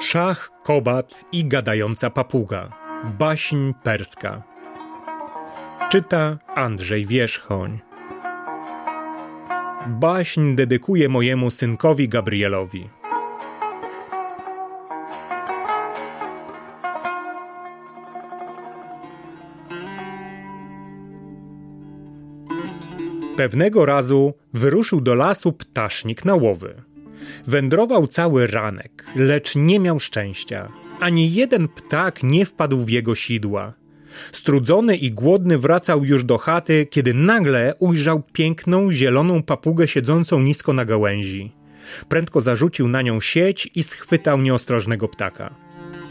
Szach, kobat i gadająca papuga. Baśń perska. Czyta Andrzej Wierzchoń. Baśń dedykuję mojemu synkowi Gabrielowi. Pewnego razu wyruszył do lasu ptasznik na łowy. Wędrował cały ranek, lecz nie miał szczęścia. Ani jeden ptak nie wpadł w jego sidła. Strudzony i głodny wracał już do chaty, kiedy nagle ujrzał piękną, zieloną papugę siedzącą nisko na gałęzi. Prędko zarzucił na nią sieć i schwytał nieostrożnego ptaka.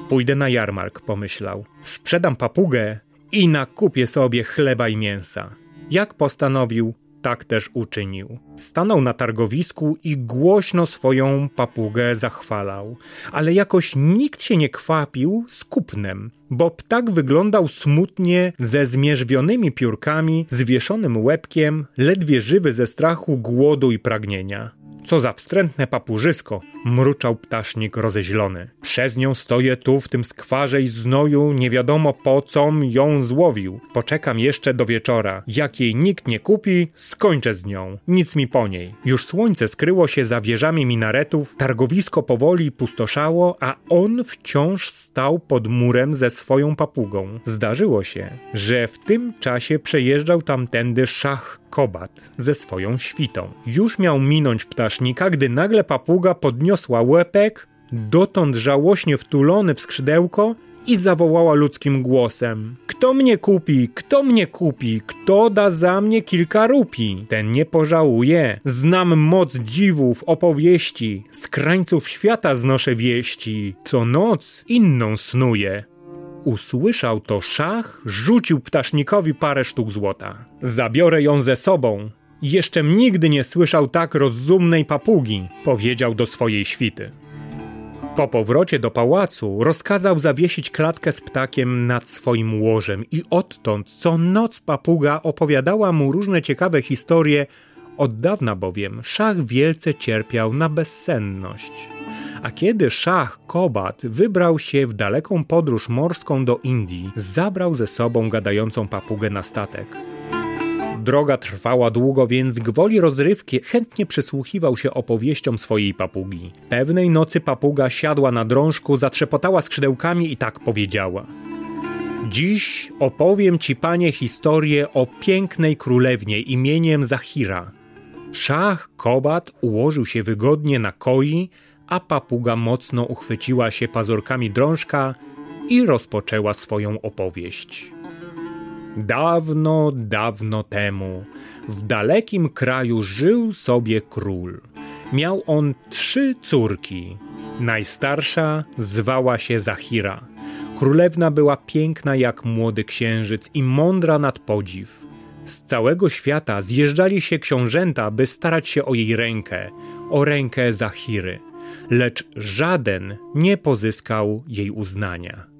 Pójdę na jarmark, pomyślał. Sprzedam papugę i nakupię sobie chleba i mięsa. Jak postanowił, tak też uczynił. Stanął na targowisku i głośno swoją papugę zachwalał, ale jakoś nikt się nie kwapił z kupnem, bo ptak wyglądał smutnie ze zmierzwionymi piórkami, zwieszonym łebkiem, ledwie żywy ze strachu, głodu i pragnienia. Co za wstrętne papurzysko, mruczał ptasznik rozeźlony. Przez nią stoję tu w tym skwarze i znoju, nie wiadomo po com ją złowił. Poczekam jeszcze do wieczora. Jak jej nikt nie kupi, skończę z nią. Nic mi po niej. Już słońce skryło się za wieżami minaretów, targowisko powoli pustoszało, a on wciąż stał pod murem ze swoją papugą. Zdarzyło się, że w tym czasie przejeżdżał tamtędy szach Kobat ze swoją świtą. Już miał minąć ptasznika, gdy nagle papuga podniosła łepek, dotąd żałośnie wtulony w skrzydełko i zawołała ludzkim głosem: Kto mnie kupi? Kto mnie kupi? Kto da za mnie kilka rupi? Ten nie pożałuje. Znam moc dziwów, opowieści, z krańców świata znoszę wieści. Co noc inną snuję. Usłyszał to szach, rzucił ptasznikowi parę sztuk złota. Zabiorę ją ze sobą. Jeszcze nigdy nie słyszał tak rozumnej papugi, powiedział do swojej świty. Po powrocie do pałacu rozkazał zawiesić klatkę z ptakiem nad swoim łożem i odtąd co noc papuga opowiadała mu różne ciekawe historie, od dawna bowiem szach wielce cierpiał na bezsenność. A kiedy szach Kobat wybrał się w daleką podróż morską do Indii, zabrał ze sobą gadającą papugę na statek. Droga trwała długo, więc gwoli rozrywki chętnie przysłuchiwał się opowieściom swojej papugi. Pewnej nocy papuga siadła na drążku, zatrzepotała skrzydełkami i tak powiedziała. Dziś opowiem ci, panie, historię o pięknej królewnie imieniem Zahira. Szach Kobat ułożył się wygodnie na koi, a papuga mocno uchwyciła się pazurkami drążka i rozpoczęła swoją opowieść. Dawno, dawno temu w dalekim kraju żył sobie król. Miał on trzy córki. Najstarsza zwała się Zahira. Królewna była piękna jak młody księżyc i mądra nad podziw. Z całego świata zjeżdżali się książęta, by starać się o jej rękę, o rękę Zahiry lecz żaden nie pozyskał jej uznania.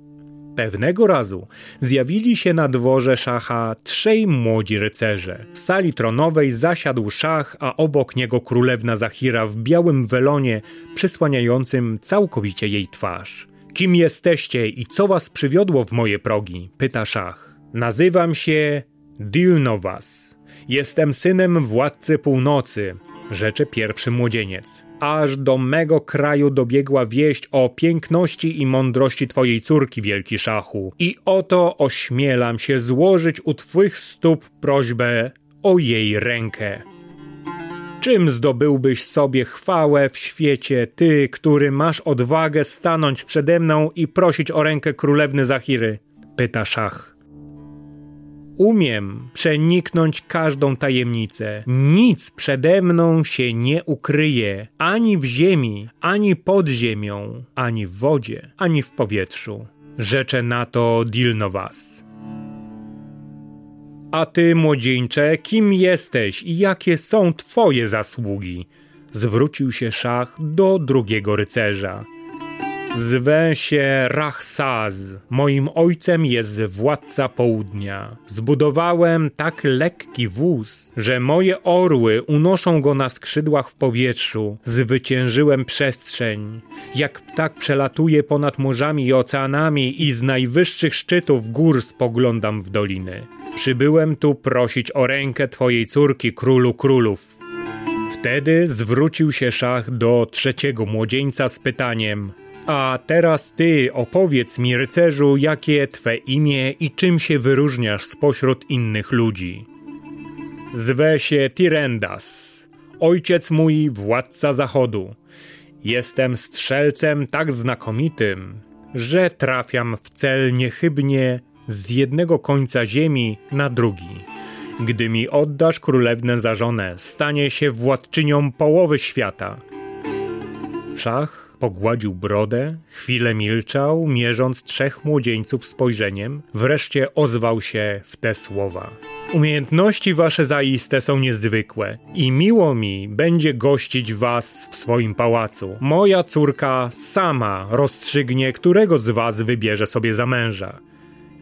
Pewnego razu zjawili się na dworze szacha trzej młodzi rycerze. W sali tronowej zasiadł szach, a obok niego królewna Zahira w białym welonie przysłaniającym całkowicie jej twarz. Kim jesteście i co was przywiodło w moje progi? pyta szach. Nazywam się Dilnowas. Jestem synem władcy północy, rzecze pierwszy młodzieniec aż do mego kraju dobiegła wieść o piękności i mądrości twojej córki, wielki szachu. I oto ośmielam się złożyć u twych stóp prośbę o jej rękę. Czym zdobyłbyś sobie chwałę w świecie, ty, który masz odwagę stanąć przede mną i prosić o rękę królewny Zachiry? Pyta szach. Umiem przeniknąć każdą tajemnicę. Nic przede mną się nie ukryje, ani w ziemi, ani pod ziemią, ani w wodzie, ani w powietrzu. Rzeczę na to Dilnowas. A ty, młodzieńcze, kim jesteś i jakie są twoje zasługi? Zwrócił się szach do drugiego rycerza. Zwę się Rachsaz. Moim ojcem jest władca południa. Zbudowałem tak lekki wóz, że moje orły unoszą go na skrzydłach w powietrzu. Zwyciężyłem przestrzeń. Jak ptak przelatuje ponad morzami i oceanami i z najwyższych szczytów gór spoglądam w doliny. Przybyłem tu prosić o rękę twojej córki, królu królów. Wtedy zwrócił się szach do trzeciego młodzieńca z pytaniem: A teraz ty opowiedz mi, rycerzu, jakie twe imię i czym się wyróżniasz spośród innych ludzi. Zwę się Tirendas, ojciec mój władca zachodu. Jestem strzelcem tak znakomitym, że trafiam w cel niechybnie z jednego końca ziemi na drugi. Gdy mi oddasz królewnę za żonę, stanie się władczynią połowy świata. Szach pogładził brodę, chwilę milczał, mierząc trzech młodzieńców spojrzeniem, wreszcie ozwał się w te słowa. Umiejętności wasze zaiste są niezwykłe i miło mi będzie gościć was w swoim pałacu. Moja córka sama rozstrzygnie, którego z was wybierze sobie za męża.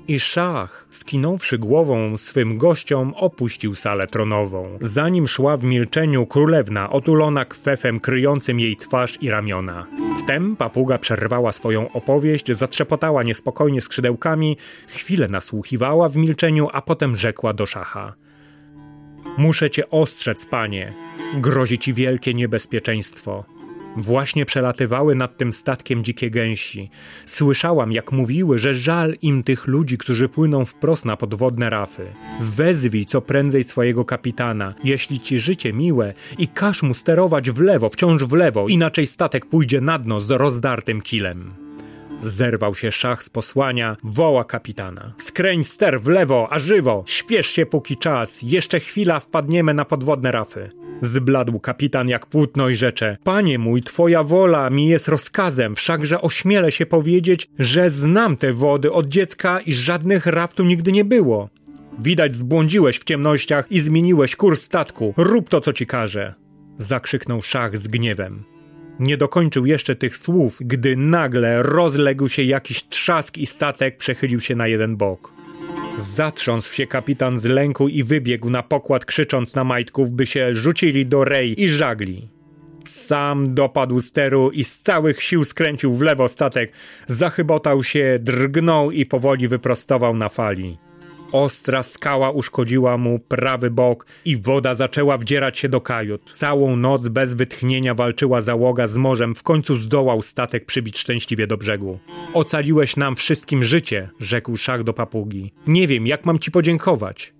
I szach, skinąwszy głową swym gościom, opuścił salę tronową. Zanim szła w milczeniu królewna, otulona kwefem kryjącym jej twarz i ramiona. Wtem papuga przerwała swoją opowieść, zatrzepotała niespokojnie skrzydełkami, chwilę nasłuchiwała w milczeniu, a potem rzekła do szacha. Muszę cię ostrzec, panie. Grozi ci wielkie niebezpieczeństwo. Właśnie przelatywały nad tym statkiem dzikie gęsi. Słyszałam, jak mówiły, że żal im tych ludzi, którzy płyną wprost na podwodne rafy. Wezwij co prędzej swojego kapitana, jeśli ci życie miłe, i każ mu sterować w lewo, wciąż w lewo, inaczej statek pójdzie na dno z rozdartym kilem. Zerwał się szach z posłania, woła kapitana. Skręć ster w lewo, a żywo! Śpiesz się póki czas, jeszcze chwila wpadniemy na podwodne rafy. Zbladł kapitan jak płótno i rzecze. Panie mój, twoja wola mi jest rozkazem, wszakże ośmielę się powiedzieć, że znam te wody od dziecka i żadnych raf tu nigdy nie było. Widać zbłądziłeś w ciemnościach i zmieniłeś kurs statku. Rób to, co ci każę. Zakrzyknął szach z gniewem. Nie dokończył jeszcze tych słów, gdy nagle rozległ się jakiś trzask i statek przechylił się na jeden bok. Zatrząsł się kapitan z lęku i wybiegł na pokład, krzycząc na majtków, by się rzucili do rej i żagli. Sam dopadł steru i z całych sił skręcił w lewo statek, zachybotał się, drgnął i powoli wyprostował na fali. Ostra skała uszkodziła mu prawy bok i woda zaczęła wdzierać się do kajut. Całą noc bez wytchnienia walczyła załoga z morzem, w końcu zdołał statek przybić szczęśliwie do brzegu. Ocaliłeś nam wszystkim życie, rzekł szach do papugi. Nie wiem, jak mam ci podziękować.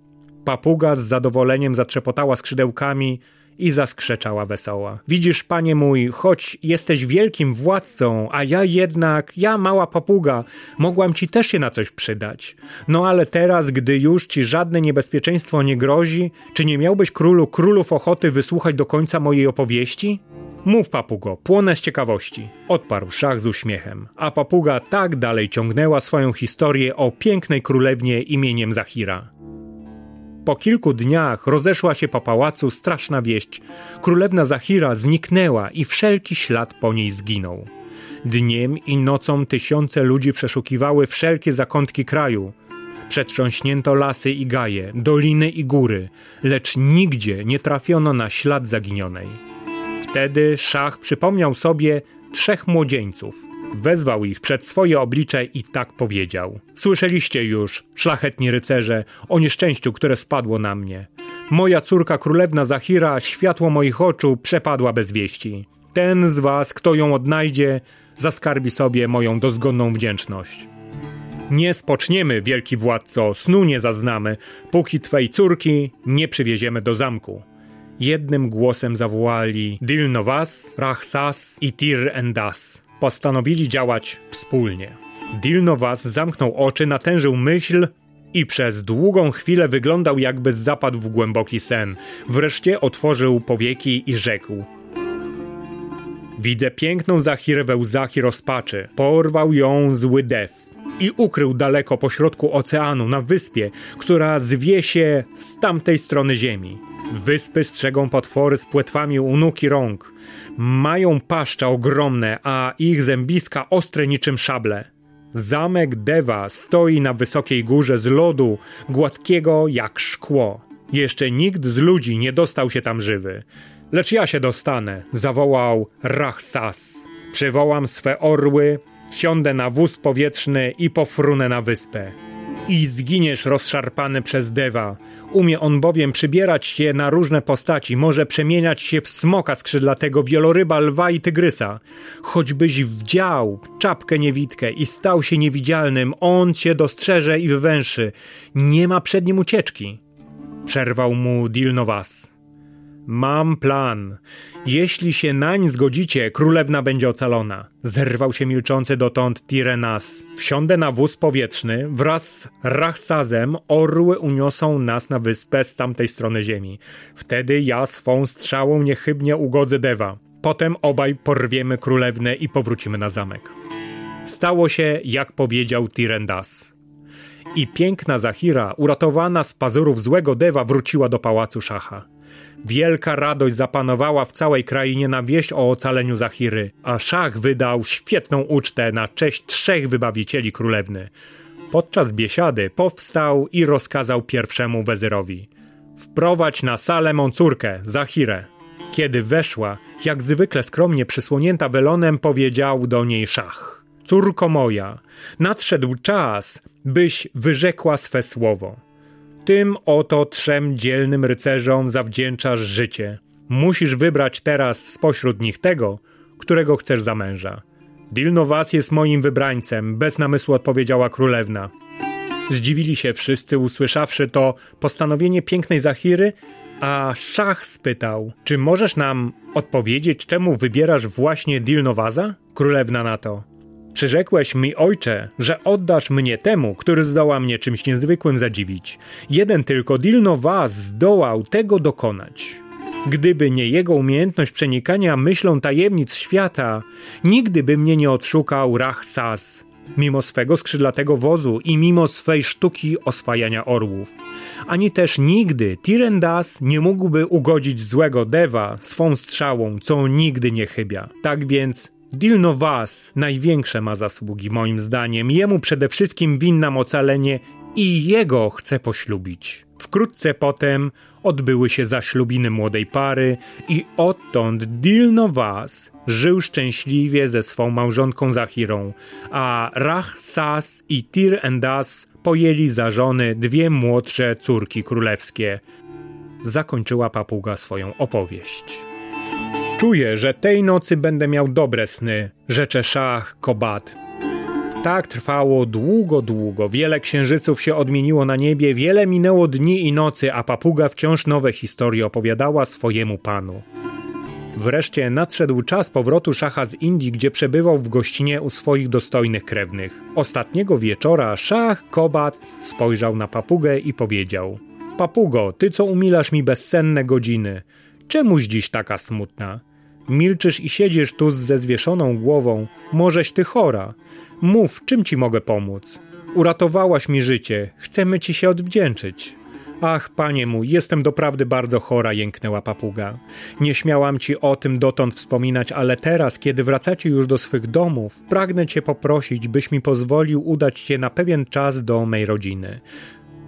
Papuga z zadowoleniem zatrzepotała skrzydełkami, i zaskrzeczała wesoła. Widzisz, panie mój, choć jesteś wielkim władcą, a ja jednak, ja mała papuga, mogłam ci też się na coś przydać. No ale teraz, gdy już ci żadne niebezpieczeństwo nie grozi, czy nie miałbyś królu królów ochoty wysłuchać do końca mojej opowieści? Mów, papugo, płonę z ciekawości. Odparł szach z uśmiechem, a papuga tak dalej ciągnęła swoją historię o pięknej królewnie imieniem Zahira. Po kilku dniach rozeszła się po pałacu straszna wieść. Królewna Zahira zniknęła i wszelki ślad po niej zginął. Dniem i nocą tysiące ludzi przeszukiwały wszelkie zakątki kraju. Przetrząśnięto lasy i gaje, doliny i góry, lecz nigdzie nie trafiono na ślad zaginionej. Wtedy szach przypomniał sobie trzech młodzieńców. Wezwał ich przed swoje oblicze i tak powiedział: Słyszeliście już, szlachetni rycerze, o nieszczęściu, które spadło na mnie. Moja córka królewna Zahira, światło moich oczu, przepadła bez wieści. Ten z was, kto ją odnajdzie, zaskarbi sobie moją dozgonną wdzięczność. Nie spoczniemy, wielki władco, snu nie zaznamy, póki twej córki nie przywieziemy do zamku. Jednym głosem zawołali Dilnovas, Rachsas i Tir Endas. Postanowili działać wspólnie. Dilnowas zamknął oczy, natężył myśl i przez długą chwilę wyglądał jakby zapadł w głęboki sen. Wreszcie otworzył powieki i rzekł Widzę piękną Zachirę we łzach i rozpaczy. Porwał ją zły def i ukrył daleko pośrodku oceanu na wyspie, która zwie się z tamtej strony ziemi. Wyspy strzegą potwory z płetwami u nóg i rąk. Mają paszcza ogromne, a ich zębiska ostre niczym szable. Zamek Dewa stoi na wysokiej górze z lodu, gładkiego jak szkło. Jeszcze nikt z ludzi nie dostał się tam żywy. Lecz ja się dostanę, zawołał Rachsas. Przywołam swe orły, wsiądę na wóz powietrzny i pofrunę na wyspę. I zginiesz rozszarpany przez Dewa. Umie on bowiem przybierać się na różne postaci, może przemieniać się w smoka skrzydlatego, wieloryba, lwa i tygrysa. Choćbyś wdział czapkę niewidkę i stał się niewidzialnym, on cię dostrzeże i wywęszy. Nie ma przed nim ucieczki. Przerwał mu Dilnowas. Mam plan. Jeśli się nań zgodzicie, królewna będzie ocalona. Zerwał się milczący dotąd Tirenas. Wsiądę na wóz powietrzny, wraz z Rachsazem orły uniosą nas na wyspę z tamtej strony ziemi. Wtedy ja swą strzałą niechybnie ugodzę Dewa. Potem obaj porwiemy królewnę i powrócimy na zamek. Stało się, jak powiedział Tirendas. I piękna Zahira, uratowana z pazurów złego Dewa, wróciła do pałacu Szacha. Wielka radość zapanowała w całej krainie na wieść o ocaleniu Zahiry, a szach wydał świetną ucztę na cześć trzech wybawicieli królewny. Podczas biesiady powstał i rozkazał pierwszemu wezyrowi: Wprowadź na salę mą córkę, Zahirę. Kiedy weszła, jak zwykle skromnie przysłonięta welonem, powiedział do niej szach: Córko moja, nadszedł czas, byś wyrzekła swe słowo. Tym oto trzem dzielnym rycerzom zawdzięczasz życie. Musisz wybrać teraz spośród nich tego, którego chcesz za męża. Dilnowas jest moim wybrańcem, bez namysłu odpowiedziała królewna. Zdziwili się wszyscy, usłyszawszy to postanowienie pięknej Zachiry, a szach spytał: Czy możesz nam odpowiedzieć, czemu wybierasz właśnie Dilnowaza? Królewna na to: Przyrzekłeś mi, ojcze, że oddasz mnie temu, który zdoła mnie czymś niezwykłym zadziwić. Jeden tylko Dilno Was zdołał tego dokonać. Gdyby nie jego umiejętność przenikania myślą tajemnic świata, nigdy by mnie nie odszukał Rachsas, mimo swego skrzydlatego wozu i mimo swej sztuki oswajania orłów. Ani też nigdy Tirendas nie mógłby ugodzić złego Dewa swą strzałą, co nigdy nie chybia. Tak więc Dilno Was największe ma zasługi, moim zdaniem. Jemu przede wszystkim winnam ocalenie i jego chcę poślubić. Wkrótce potem odbyły się zaślubiny młodej pary i odtąd Dilno Was żył szczęśliwie ze swą małżonką Zahirą, a Rach Sas i Tir Endas pojęli za żony dwie młodsze córki królewskie. Zakończyła papuga swoją opowieść. Czuję, że tej nocy będę miał dobre sny, rzecze szach Kobat. Tak trwało długo, długo. Wiele księżyców się odmieniło na niebie, wiele minęło dni i nocy, a papuga wciąż nowe historie opowiadała swojemu panu. Wreszcie nadszedł czas powrotu szacha z Indii, gdzie przebywał w gościnie u swoich dostojnych krewnych. Ostatniego wieczora szach Kobat spojrzał na papugę i powiedział: Papugo, ty co umilasz mi bezsenne godziny, czemuś dziś taka smutna? Milczysz i siedzisz tu ze zwieszoną głową. Możeś ty chora. Mów, czym ci mogę pomóc? Uratowałaś mi życie. Chcemy ci się odwdzięczyć. Ach, panie mój, jestem doprawdy bardzo chora, jęknęła papuga. Nie śmiałam ci o tym dotąd wspominać, ale teraz, kiedy wracacie już do swych domów, pragnę cię poprosić, byś mi pozwolił udać się na pewien czas do mej rodziny.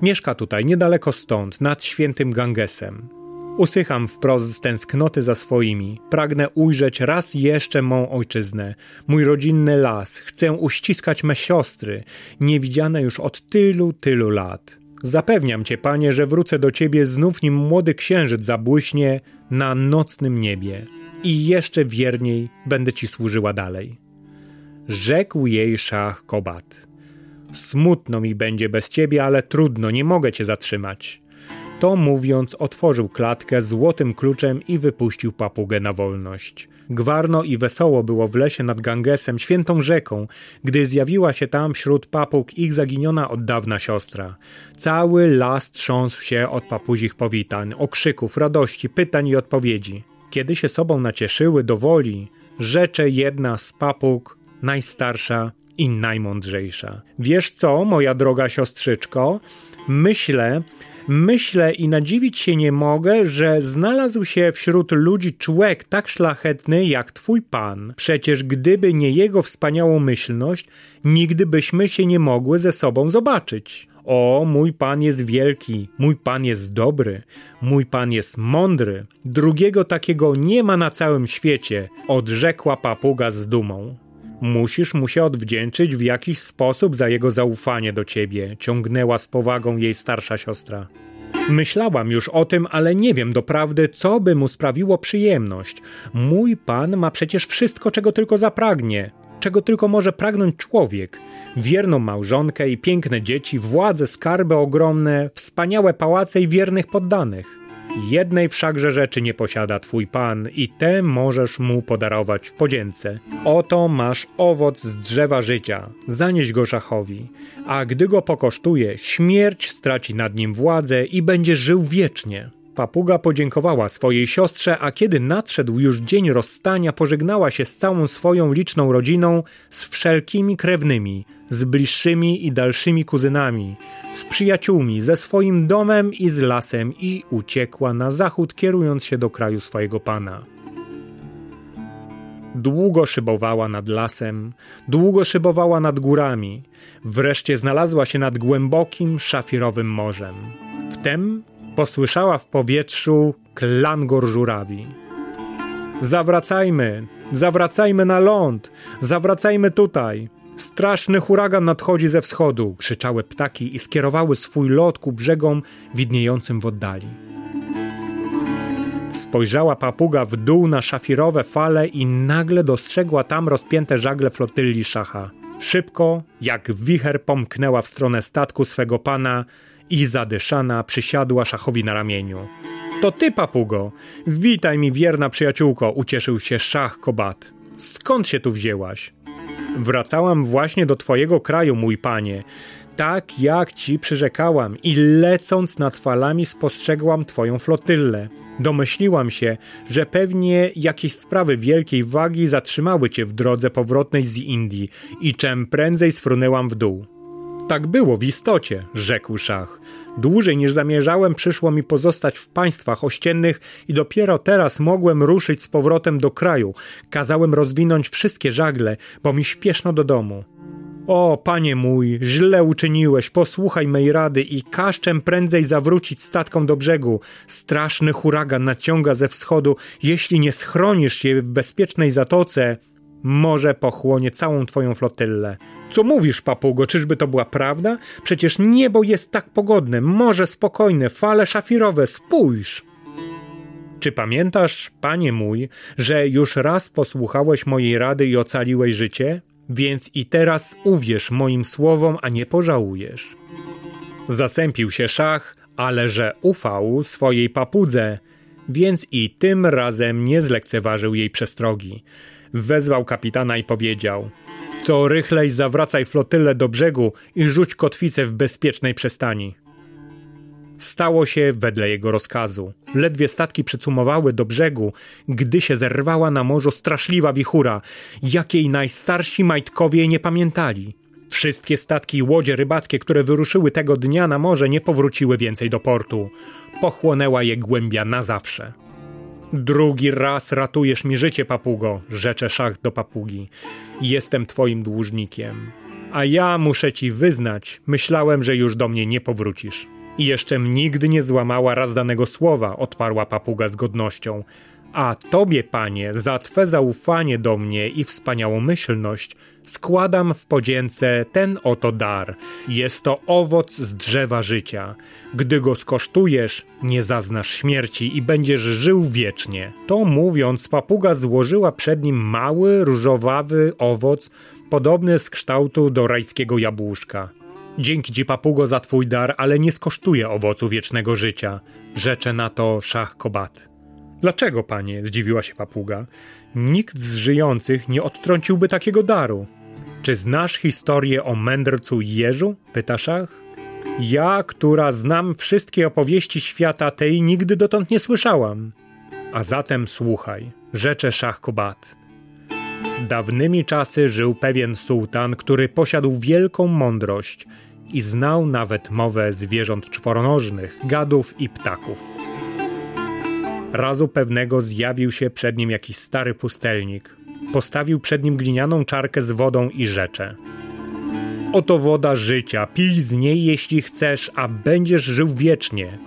Mieszka tutaj, niedaleko stąd, nad świętym Gangesem. Usycham wprost z tęsknoty za swoimi. Pragnę ujrzeć raz jeszcze mą ojczyznę, mój rodzinny las. Chcę uściskać me siostry, niewidziane już od tylu, tylu lat. Zapewniam cię, panie, że wrócę do ciebie znów, nim młody księżyc zabłyśnie na nocnym niebie. I jeszcze wierniej będę ci służyła dalej. Rzekł jej szach Kobat. Smutno mi będzie bez ciebie, ale trudno, nie mogę cię zatrzymać. To mówiąc, otworzył klatkę złotym kluczem i wypuścił papugę na wolność. Gwarno i wesoło było w lesie nad Gangesem, świętą rzeką, gdy zjawiła się tam wśród papug ich zaginiona od dawna siostra. Cały las trząsł się od papuzich powitań, okrzyków, radości, pytań i odpowiedzi. Kiedy się sobą nacieszyły do woli, rzecze jedna z papug, najstarsza i najmądrzejsza. Wiesz co, moja droga siostrzyczko? Myślę, Myślę i nadziwić się nie mogę, że znalazł się wśród ludzi człowiek tak szlachetny jak twój pan. Przecież gdyby nie jego wspaniałomyślność, nigdy byśmy się nie mogły ze sobą zobaczyć. O, mój pan jest wielki, mój pan jest dobry, mój pan jest mądry. Drugiego takiego nie ma na całym świecie, odrzekła papuga z dumą. Musisz mu się odwdzięczyć w jakiś sposób za jego zaufanie do ciebie, ciągnęła z powagą jej starsza siostra. Myślałam już o tym, ale nie wiem doprawdy, co by mu sprawiło przyjemność. Mój pan ma przecież wszystko, czego tylko zapragnie, czego tylko może pragnąć człowiek. Wierną małżonkę i piękne dzieci, władzę, skarby ogromne, wspaniałe pałace i wiernych poddanych. Jednej wszakże rzeczy nie posiada twój pan i te możesz mu podarować w podzięce. Oto masz owoc z drzewa życia, zanieś go szachowi, a gdy go pokosztuje, śmierć straci nad nim władzę i będzie żył wiecznie. Papuga podziękowała swojej siostrze, a kiedy nadszedł już dzień rozstania, pożegnała się z całą swoją liczną rodziną, z wszelkimi krewnymi, z bliższymi i dalszymi kuzynami, z przyjaciółmi, ze swoim domem i z lasem i uciekła na zachód, kierując się do kraju swojego pana. Długo szybowała nad lasem, długo szybowała nad górami, wreszcie znalazła się nad głębokim, szafirowym morzem. Wtem posłyszała w powietrzu klangor żurawi. Zawracajmy, zawracajmy na ląd, zawracajmy tutaj. Straszny huragan nadchodzi ze wschodu, krzyczały ptaki i skierowały swój lot ku brzegom widniejącym w oddali. Spojrzała papuga w dół na szafirowe fale i nagle dostrzegła tam rozpięte żagle flotylli szacha. Szybko, jak wicher, pomknęła w stronę statku swego pana i zadyszana przysiadła szachowi na ramieniu. To ty, papugo! Witaj mi, wierna przyjaciółko, ucieszył się szach Kobat. Skąd się tu wzięłaś? Wracałam właśnie do twojego kraju, mój panie. Tak jak ci przyrzekałam i lecąc nad falami spostrzegłam twoją flotyllę. Domyśliłam się, że pewnie jakieś sprawy wielkiej wagi zatrzymały cię w drodze powrotnej z Indii i czem prędzej sfrunęłam w dół. Tak było w istocie, rzekł szach. Dłużej niż zamierzałem przyszło mi pozostać w państwach ościennych i dopiero teraz mogłem ruszyć z powrotem do kraju. Kazałem rozwinąć wszystkie żagle, bo mi śpieszno do domu. O, panie mój, źle uczyniłeś, posłuchaj mej rady i każ prędzej zawrócić statką do brzegu. Straszny huragan naciąga ze wschodu. Jeśli nie schronisz się w bezpiecznej zatoce, może pochłonie całą twoją flotylę. Co mówisz, papugo, czyżby to była prawda? Przecież niebo jest tak pogodne, morze spokojne, fale szafirowe, spójrz! Czy pamiętasz, panie mój, że już raz posłuchałeś mojej rady i ocaliłeś życie? Więc i teraz uwierz moim słowom, a nie pożałujesz. Zasępił się szach, ale że ufał swojej papudze, więc i tym razem nie zlekceważył jej przestrogi. Wezwał kapitana i powiedział: Co rychlej zawracaj flotylę do brzegu i rzuć kotwicę w bezpiecznej przystani. Stało się wedle jego rozkazu. Ledwie statki przycumowały do brzegu, gdy się zerwała na morzu straszliwa wichura, jakiej najstarsi majtkowie nie pamiętali. Wszystkie statki i łodzie rybackie, które wyruszyły tego dnia na morze, nie powróciły więcej do portu. Pochłonęła je głębia na zawsze. Drugi raz ratujesz mi życie, papugo, rzecze szach do papugi. Jestem twoim dłużnikiem. A ja muszę ci wyznać, myślałem, że już do mnie nie powrócisz. I jeszczem nigdy nie złamała raz danego słowa, odparła papuga z godnością. A tobie, panie, za twe zaufanie do mnie i wspaniałomyślność składam w podzięce ten oto dar. Jest to owoc z drzewa życia. Gdy go skosztujesz, nie zaznasz śmierci i będziesz żył wiecznie. To mówiąc, papuga złożyła przed nim mały, różowawy owoc, podobny z kształtu do rajskiego jabłuszka. Dzięki ci, papugo, za twój dar, ale nie skosztuję owocu wiecznego życia, rzecze na to szach Kobat. Dlaczego, panie? zdziwiła się papuga. Nikt z żyjących nie odtrąciłby takiego daru. Czy znasz historię o mędrcu Jeżu? pyta szach. Ja, która znam wszystkie opowieści świata tej, nigdy dotąd nie słyszałam. A zatem słuchaj, rzecze szach Kobat. Dawnymi czasy żył pewien sułtan, który posiadł wielką mądrość i znał nawet mowę zwierząt czworonożnych, gadów i ptaków. Razu pewnego zjawił się przed nim jakiś stary pustelnik. Postawił przed nim glinianą czarkę z wodą i rzecze. Oto woda życia, pij z niej jeśli chcesz, a będziesz żył wiecznie.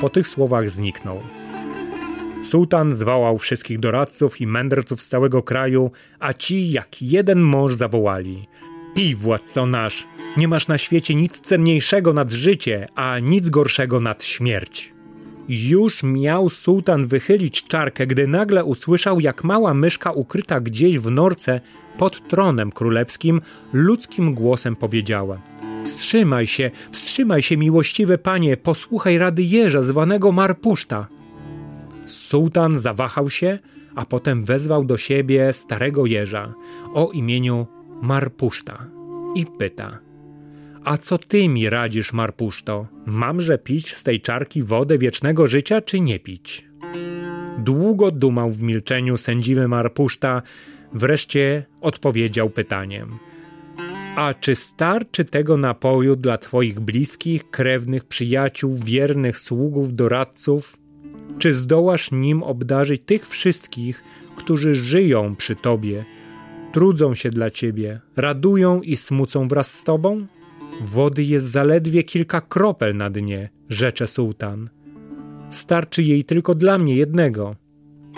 Po tych słowach zniknął. Sułtan zwołał wszystkich doradców i mędrców z całego kraju, a ci jak jeden mąż zawołali: Pij, władco nasz, nie masz na świecie nic cenniejszego nad życie, a nic gorszego nad śmierć. Już miał sułtan wychylić czarkę, gdy nagle usłyszał, jak mała myszka ukryta gdzieś w norce pod tronem królewskim ludzkim głosem powiedziała: Wstrzymaj się, wstrzymaj się, miłościwe panie, posłuchaj rady jeża zwanego Marpuszta. Sułtan zawahał się, a potem wezwał do siebie starego jeża o imieniu Marpuszta i pyta: A co ty mi radzisz, Marpuszto? Mamże pić z tej czarki wodę wiecznego życia, czy nie pić? Długo dumał w milczeniu sędziwy Marpuszta, wreszcie odpowiedział pytaniem: A czy starczy tego napoju dla twoich bliskich, krewnych, przyjaciół, wiernych sługów, doradców? Czy zdołasz nim obdarzyć tych wszystkich, którzy żyją przy tobie, trudzą się dla ciebie, radują i smucą wraz z tobą? Wody jest zaledwie kilka kropel na dnie, rzecze sułtan. Starczy jej tylko dla mnie jednego.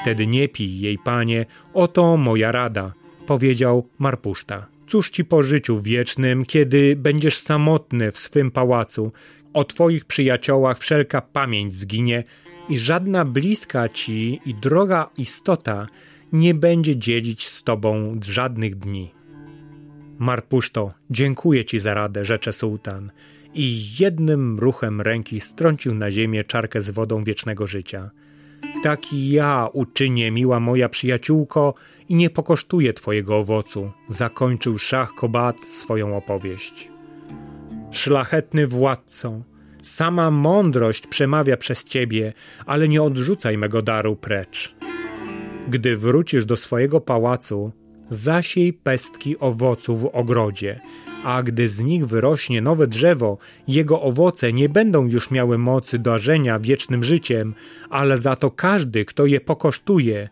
Wtedy nie pij jej, panie, oto moja rada, powiedział Marpuszta. Cóż ci po życiu wiecznym, kiedy będziesz samotny w swym pałacu, o twoich przyjaciołach wszelka pamięć zginie i żadna bliska ci i droga istota nie będzie dzielić z tobą żadnych dni. Marpuszto, dziękuję ci za radę, rzecze sułtan, i jednym ruchem ręki strącił na ziemię czarkę z wodą wiecznego życia. Taki ja uczynię, miła moja przyjaciółko, i nie pokosztuję twojego owocu, zakończył Szach Kobat swoją opowieść. Szlachetny władco, sama mądrość przemawia przez ciebie, ale nie odrzucaj mego daru precz. Gdy wrócisz do swojego pałacu, zasiej pestki owoców w ogrodzie, a gdy z nich wyrośnie nowe drzewo, jego owoce nie będą już miały mocy darzenia wiecznym życiem, ale za to każdy, kto je pokosztuje,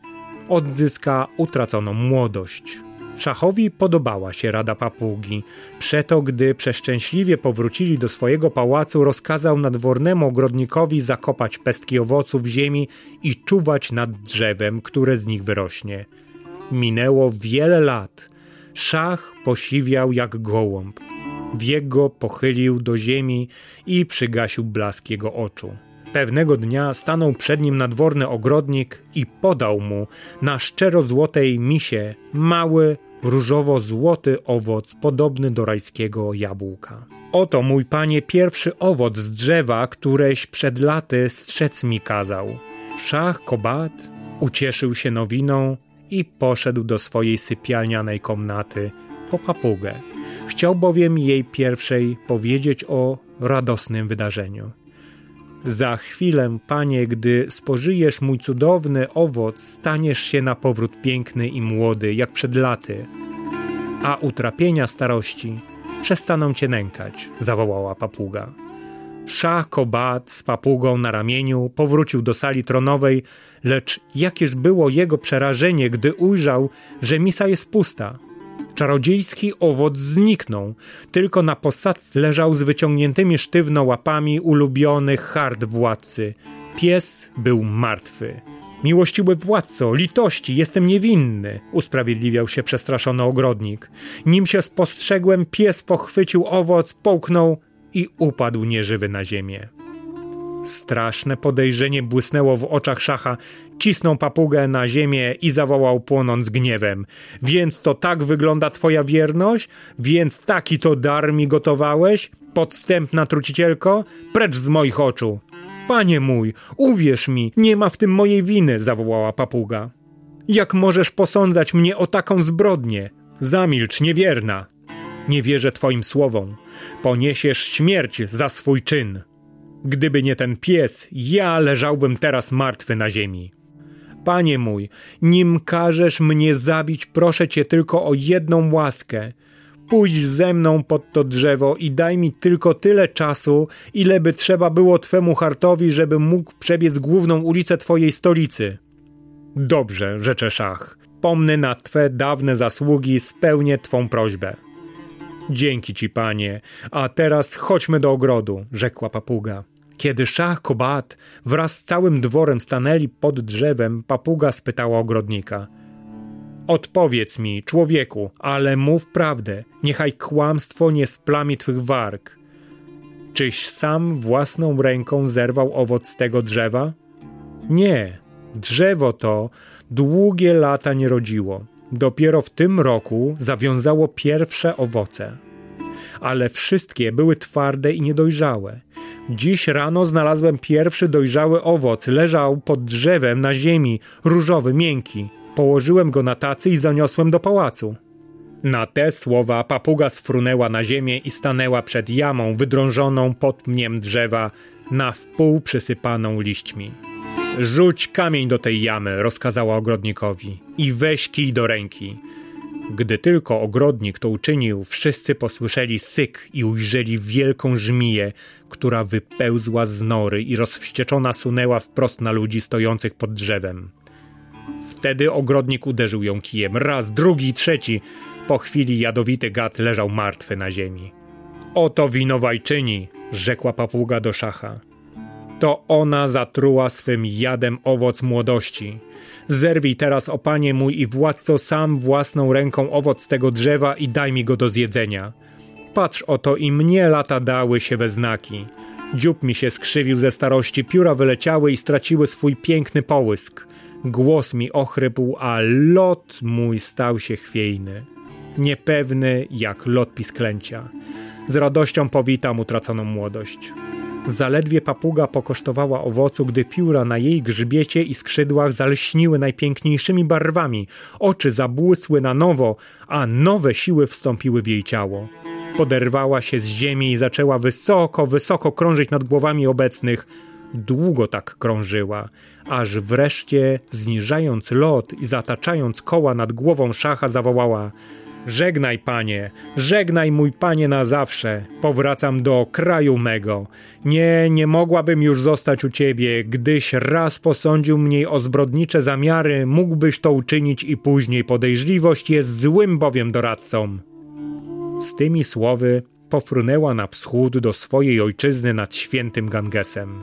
odzyska utraconą młodość. Szachowi podobała się rada papugi. Przeto, gdy przeszczęśliwie powrócili do swojego pałacu, rozkazał nadwornemu ogrodnikowi zakopać pestki owoców w ziemi i czuwać nad drzewem, które z nich wyrośnie. Minęło wiele lat. Szach posiwiał jak gołąb. Wiek go pochylił do ziemi i przygasił blask jego oczu. Pewnego dnia stanął przed nim nadworny ogrodnik i podał mu na szczero-złotej misie mały, różowo-złoty owoc podobny do rajskiego jabłka. Oto, mój panie, pierwszy owoc z drzewa, któreś przed laty strzec mi kazał. Szach Kobat ucieszył się nowiną i poszedł do swojej sypialnianej komnaty po papugę. Chciał bowiem jej pierwszej powiedzieć o radosnym wydarzeniu. Za chwilę, panie, gdy spożyjesz mój cudowny owoc, staniesz się na powrót piękny i młody, jak przed laty, a utrapienia starości przestaną cię nękać, zawołała papuga. Szach Kobat z papugą na ramieniu powrócił do sali tronowej, lecz jakież było jego przerażenie, gdy ujrzał, że misa jest pusta. Czarodziejski owoc zniknął, tylko na posadce leżał z wyciągniętymi sztywno łapami ulubiony hard władcy. Pies był martwy. Miłościwy władco, litości, jestem niewinny, usprawiedliwiał się przestraszony ogrodnik. Nim się spostrzegłem, pies pochwycił owoc, połknął i upadł nieżywy na ziemię. Straszne podejrzenie błysnęło w oczach szacha, cisnął papugę na ziemię i zawołał płonąc gniewem. Więc to tak wygląda twoja wierność? Więc taki to dar mi gotowałeś? Podstępna trucicielko? Precz z moich oczu! Panie mój, uwierz mi, nie ma w tym mojej winy, zawołała papuga. Jak możesz posądzać mnie o taką zbrodnię? Zamilcz, niewierna. Nie wierzę twoim słowom. Poniesiesz śmierć za swój czyn. Gdyby nie ten pies, ja leżałbym teraz martwy na ziemi. Panie mój, nim każesz mnie zabić, proszę cię tylko o jedną łaskę. Pójdź ze mną pod to drzewo i daj mi tylko tyle czasu, ile by trzeba było twemu hartowi, żeby mógł przebiec główną ulicę twojej stolicy. Dobrze, rzecze szach. Pomnę na twe dawne zasługi, spełnię twą prośbę. Dzięki ci, panie, a teraz chodźmy do ogrodu, rzekła papuga. Kiedy szach Kobat wraz z całym dworem stanęli pod drzewem, papuga spytała ogrodnika – Odpowiedz mi, człowieku, ale mów prawdę, niechaj kłamstwo nie splami twych warg. Czyś sam własną ręką zerwał owoc z tego drzewa? Nie, drzewo to długie lata nie rodziło. Dopiero w tym roku zawiązało pierwsze owoce. Ale wszystkie były twarde i niedojrzałe. Dziś rano znalazłem pierwszy dojrzały owoc, leżał pod drzewem na ziemi, różowy, miękki. Położyłem go na tacy i zaniosłem do pałacu. Na te słowa papuga sfrunęła na ziemię i stanęła przed jamą wydrążoną pod pniem drzewa, na wpół przysypaną liśćmi. Rzuć kamień do tej jamy, rozkazała ogrodnikowi, i weź kij do ręki. Gdy tylko ogrodnik to uczynił, wszyscy posłyszeli syk i ujrzeli wielką żmiję, która wypełzła z nory i rozwścieczona sunęła wprost na ludzi stojących pod drzewem. Wtedy ogrodnik uderzył ją kijem. Raz, drugi, trzeci. Po chwili jadowity gad leżał martwy na ziemi. Oto winowajczyni, rzekła papuga do szacha. To ona zatruła swym jadem owoc młodości. Zerwij teraz, o panie mój i władco, sam własną ręką owoc tego drzewa i daj mi go do zjedzenia. Patrz oto i mnie lata dały się we znaki. Dziób mi się skrzywił ze starości, pióra wyleciały i straciły swój piękny połysk. Głos mi ochrypł, a lot mój stał się chwiejny, niepewny jak lot pisklęcia. Z radością powitam utraconą młodość. Zaledwie papuga pokosztowała owocu, gdy pióra na jej grzbiecie i skrzydłach zalśniły najpiękniejszymi barwami, oczy zabłysły na nowo, a nowe siły wstąpiły w jej ciało. Poderwała się z ziemi i zaczęła wysoko, wysoko krążyć nad głowami obecnych, długo tak krążyła, aż wreszcie, zniżając lot i zataczając koła nad głową szacha, zawołała: Żegnaj, panie, żegnaj, mój panie, na zawsze. Powracam do kraju mego. Nie, nie mogłabym już zostać u ciebie, gdyś raz posądził mnie o zbrodnicze zamiary, mógłbyś to uczynić i później. Podejrzliwość jest złym bowiem doradcą. Z tymi słowy pofrunęła na wschód do swojej ojczyzny nad świętym Gangesem.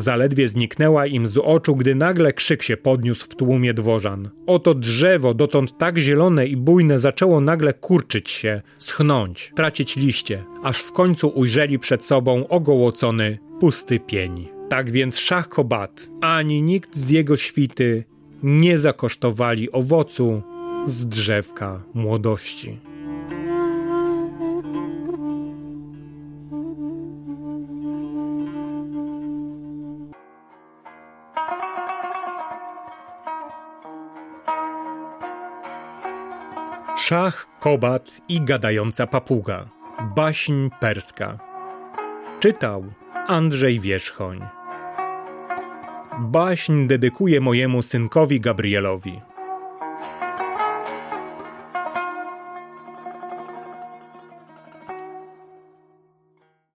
Zaledwie zniknęła im z oczu, gdy nagle krzyk się podniósł w tłumie dworzan. Oto drzewo, dotąd tak zielone i bujne, zaczęło nagle kurczyć się, schnąć, tracić liście, aż w końcu ujrzeli przed sobą ogołocony, pusty pień. Tak więc Szach Kobat, ani nikt z jego świty nie zakosztowali owocu z drzewka młodości. Szach, Kobat i gadająca papuga. Baśń perska. Czytał Andrzej Wierzchoń. Baśń dedykuję mojemu synkowi Gabrielowi.